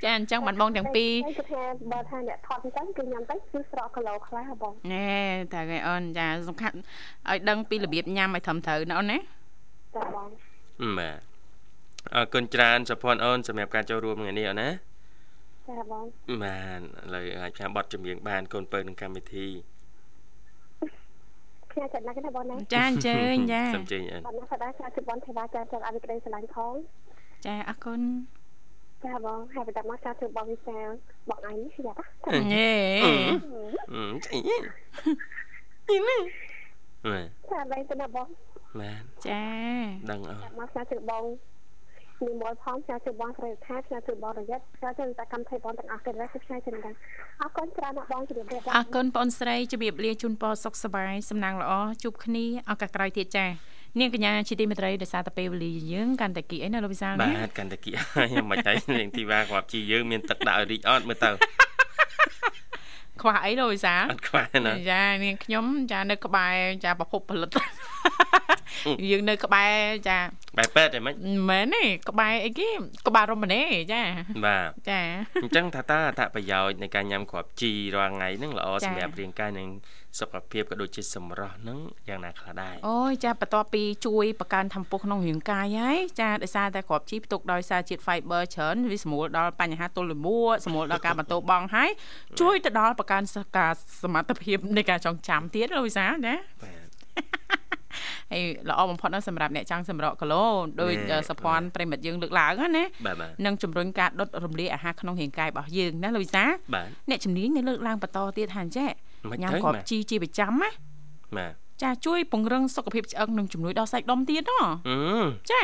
ចាអញ្ចឹងបានបងទាំងពីរគឺថាបើថាអ្នកថតអញ្ចឹងគឺញ៉ាំទៅគឺស្រកគីឡូខ្លះបងណែតែគេអូនចាសំខាន់ឲ្យដឹងពីរបៀបញ៉ាំឲ្យត្រឹមត្រូវណាអូនណាចាបងបាទអរគុណច្រើនសុភ័ណ្ឌអូនសម្រាប់ការចូលរួមថ្ងៃនេះអូនណាចាបងបានឥឡូវអាចផ្សាយបទចម្រៀងបានកូនពៅក្នុងកម្មវិធី ខ្ញុំចាត់ណាស់ណាបងណាចាអញ្ជើញចាសូមជើញអូនបងណាសដាចាជប៉ុនទេវ៉ាចាចង់ឲ្យក្តីស្រឡាញ់ផងចាអរគុណចាបងហើយបន្តមកចាធ្វើបងវិសាលបងអញនេះយ៉ាញ៉េអឺចាញ៉េនេះចាបែរទៅណាបងបានចាដឹងអត់មកចាធ្វើបង និមលផងផ្សាយជូនបងស្រីថាផ្សាយជូនបងរយ័ត្នផ្សាយជូនតកម្មថៃបងទាំងអស់គ្នាដែរផ្សាយជូនដែរអរគុណច្រើនណាស់បងជម្រាបលាអរគុណបងស្រីជម្រាបលាជូនពរសុខសប្បាយសំណាងល្អជួបគ្នាឱកាសក្រោយទៀតចានាងកញ្ញាជាទីមេត្រីដោយសារតែពេលវេលាយើងកាន់តែគីអីណាលោកវិសាលណាបាទកាន់តែគីហើយមិនតែនាងធីវ៉ាគាត់ជីយើងមានទឹកដាក់រីកអត់មើលទៅខ្វះអីលោកវិសាអត់ខ្វះណាចានាងខ្ញុំចានៅក្បែរចាប្រភពផលិត យើងនៅក្បែរចាក្បែរពេទ្យទេមិនមែនទេក្បែរអីគេក្បែររមណីចាបាទចាអញ្ចឹងថាតើអត្ថប្រយោជន៍នៃការញ៉ាំគ្រាប់ជីរាល់ថ្ងៃហ្នឹងល្អសម្រាប់រាងកាយនិងសុខភាពក៏ដូចជាសម្រស់ហ្នឹងយ៉ាងណាខ្លះដែរអូយចាបន្ទាប់ពីជួយបង្កើនធម៌ពុះក្នុងរាងកាយហើយចាដោយសារតែគ្រាប់ជីផ្ទុកដោយសារជាតិ fiber ច្រើនវាសម្រួលដល់បញ្ហាទល់លាមកសម្រួលដល់ការបន្តបង់ហើយជួយទៅដល់បង្កើនការសមត្ថភាពនៃការចងចាំទៀតលោកវិសាណាបាទ ហើយល្អបំផុតណាស់សម្រាប់អ្នកចង់សម្រកគីឡូដោយសភ័នប្រិមិត្តយើងលើកឡើងណានឹងជំរុញការដុតរំលាយអាហារក្នុងរាងកាយរបស់យើងណាលោកវិសាអ្នកជំនាញនៅលើកឡើងបន្តទៀតថាអញ្ចេះញ៉ាំគ្រាប់ជីជាប្រចាំណាបាទ ចាជួយពង្រឹងសុខភាពឆ្អឹងនិងជំនួយដល់សាច់ដុំទៀតហ៎ចា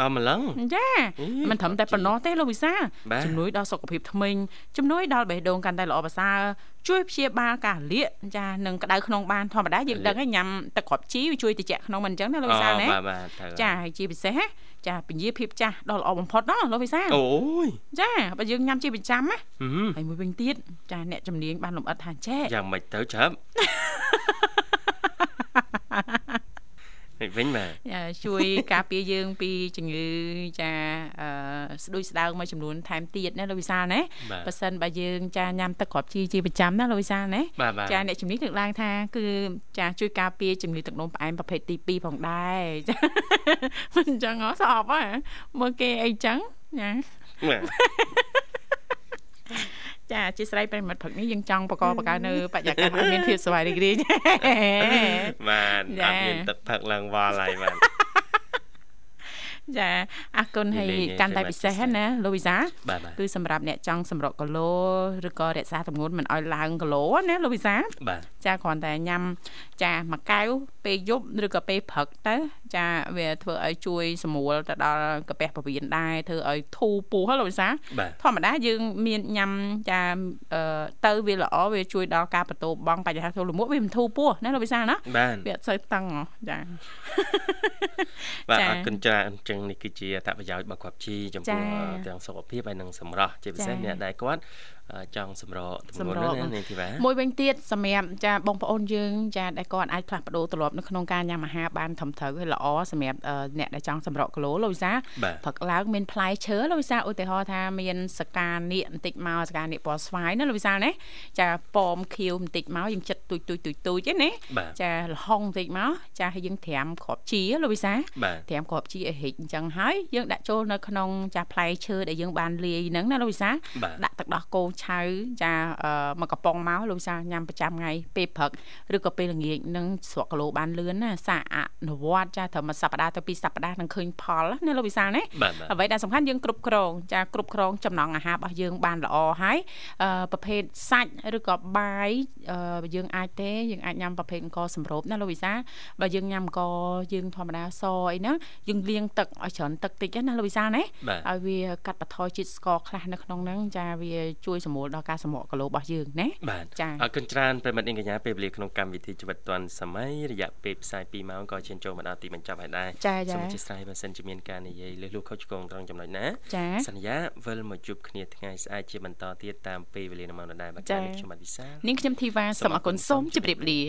ដល់ម្លឹងចាមិនត្រឹមតែប៉ុណ្ណោះទេលោកវិសាជំនួយដល់សុខភាពធ្មេញជំនួយដល់បេះដូងកាន់តែល្អប្រសើរជួយព្យាបាលការលាកចានិងក្តៅក្នុងបានធម្មតាយើងដឹងហើយញ៉ាំទឹកគ្រាប់ជីវាជួយត្រជាក់ក្នុងមិនអញ្ចឹងណាលោកវិសាណាចាហើយជាពិសេសចាពញាភាពចាស់ដល់ល្អបំផុតណាលោកវិសាអូយចាបើយើងញ៉ាំជាប្រចាំណាហើយមួយវិញទៀតចាអ្នកជំនាញបានលំអិតថាចេះយ៉ាងម៉េចទៅចាំ វិញបាទជួយការពារយើងពីជំងឺចាអឺស្ដួយស្ដើងមួយចំនួនថែមទៀតណាលោកវិសាលណាប៉ះសិនបើយើងចាញ៉ាំទឹកគ្រាប់ជីជាប្រចាំណាលោកវិសាលណាចាអ្នកជំនាញលើកឡើងថាគឺចាជួយការពារជំងឺទឹកនោមផ្អែមប្រភេទទី2ផងដែរចាមិនអញ្ចឹងហ៎ស្អប់ហ៎មើលគេអីចឹងណា ចាអធិស្ឋានប្រិមិត្តព្រឹកនេះយើងចង់បកបកនៅបរិយាកាសឲ្យមានភាពសុវត្ថិរីករាយបាទអត់មានទឹកផឹកឡើងវល់ហើយបាទ ចាអរគុណហើយកាន់តែពិសេសណាលូវីសាគឺសម្រាប់អ្នកចង់សម្រកគីឡូឬក៏រក្សាទម្ងន់មិនឲ្យឡើងគីឡូណាលូវីសាចាគ្រាន់តែញ៉ាំចាមួយកែវពេលយប់ឬក៏ពេលព្រឹកទៅចាវាធ្វើឲ្យជួយសម្រួលទៅដល់កាពះពោះវៀនដែរធ្វើឲ្យធូរពោះលោកវិសាធម្មតាយើងមានញ៉ាំចាទៅវាល្អវាជួយដល់ការបន្ទោបង់បញ្ហាទល់លមួកវាមិនធូរពោះណាលោកវិសាណាវាអត់សូវតឹងចាបាទអរគុណច្រើនចឹងនេះគឺជាអត្ថប្រយោជន៍របស់គាត់ជីចំពោះទាំងសុខភាពហើយនិងសម្រស់ជាពិសេសអ្នកដែលគាត់ ចង់សម្រកទម្ងន់ណានាងធីវ៉ាមួយវិញទៀតសម្រាប់ចាបងប្អូនយើងចាដែលគាត់អាចផ្លាស់ប្ដូរទម្លាប់នៅក្នុងការញ៉ាំអាហារបានត្រឹមត្រូវហើយល្អសម្រាប់អ្នកដែលចង់សម្រកគីឡូលោកវិសាព្រឹកឡើងមានផ្លែឈើលោកវិសាឧទាហរណ៍ថាមានសកានៀកបន្តិចមកសកានៀកពណ៌ស្វាយណាលោកវិសាណាចាប៉មខៀវបន្តិចមកយើងចិត្តទូចទូចទូចទូចទេណាចាលហុងបន្តិចមកចាឲ្យយើងត្រាំគ្រាប់ជីលោកវិសាត្រាំគ្រាប់ជីឲ្យហិចអញ្ចឹងហើយយើងដាក់ចូលនៅក្នុងចាផ្លែឈើដែលយើងបានលាយហ្នឹងណាលោកវិសាដាក់ទឹកដោះគោឆៅចាមកកំប៉ុងមកលោកវិសាញ៉ាំប្រចាំថ្ងៃពេលព្រឹកឬក៏ពេលល្ងាចនឹងស្រកគីឡូបានលឿនណាសាអនុវត្តចាត្រឹមមួយសប្តាហ៍ទៅពីរសប្តាហ៍នឹងឃើញផលណាលោកវិសាណាអ្វីដែលសំខាន់យើងគ្រប់គ្រងចាគ្រប់គ្រងចំណង់អាហាររបស់យើងបានល្អហើយប្រភេទសាច់ឬក៏បាយយើងអាចទេយើងអាចញ៉ាំប្រភេទអង្គសម្រូបណាលោកវិសាបើយើងញ៉ាំអង្គយើងធម្មតាសអីហ្នឹងយើងលាងទឹកឲ្យច្រើនទឹកតិចណាលោកវិសាណាឲ្យវាកាត់បន្ថយជាតិស្ករខ្លះនៅក្នុងហ្នឹងចាវាជួយសម្រួលដល់ការសម្រក់គីឡូរបស់យើងណាបាទចាអរគុណច្រើនប្រិមិត្តអ៊ីងកញ្ញាពេលវេលាក្នុងកម្មវិធីជីវិតឌွန်សម័យរយៈពេលផ្សាយ2ម៉ោងក៏ឈានចូលមកដល់ទីបញ្ចប់ហើយដែរសូមអធិស្ឋានបើសិនជាមានការនិយាយលើសលួសខុសឆ្គងត្រង់ចំណុចណាសន្យាវិលមកជួបគ្នាថ្ងៃស្អែកជាបន្តទៀតតាមពេលវេលានៅម៉ោងដដែលបាទខ្ញុំបាទវិសានាងខ្ញុំធីវ៉ាសូមអរគុណសូមជម្រាបលា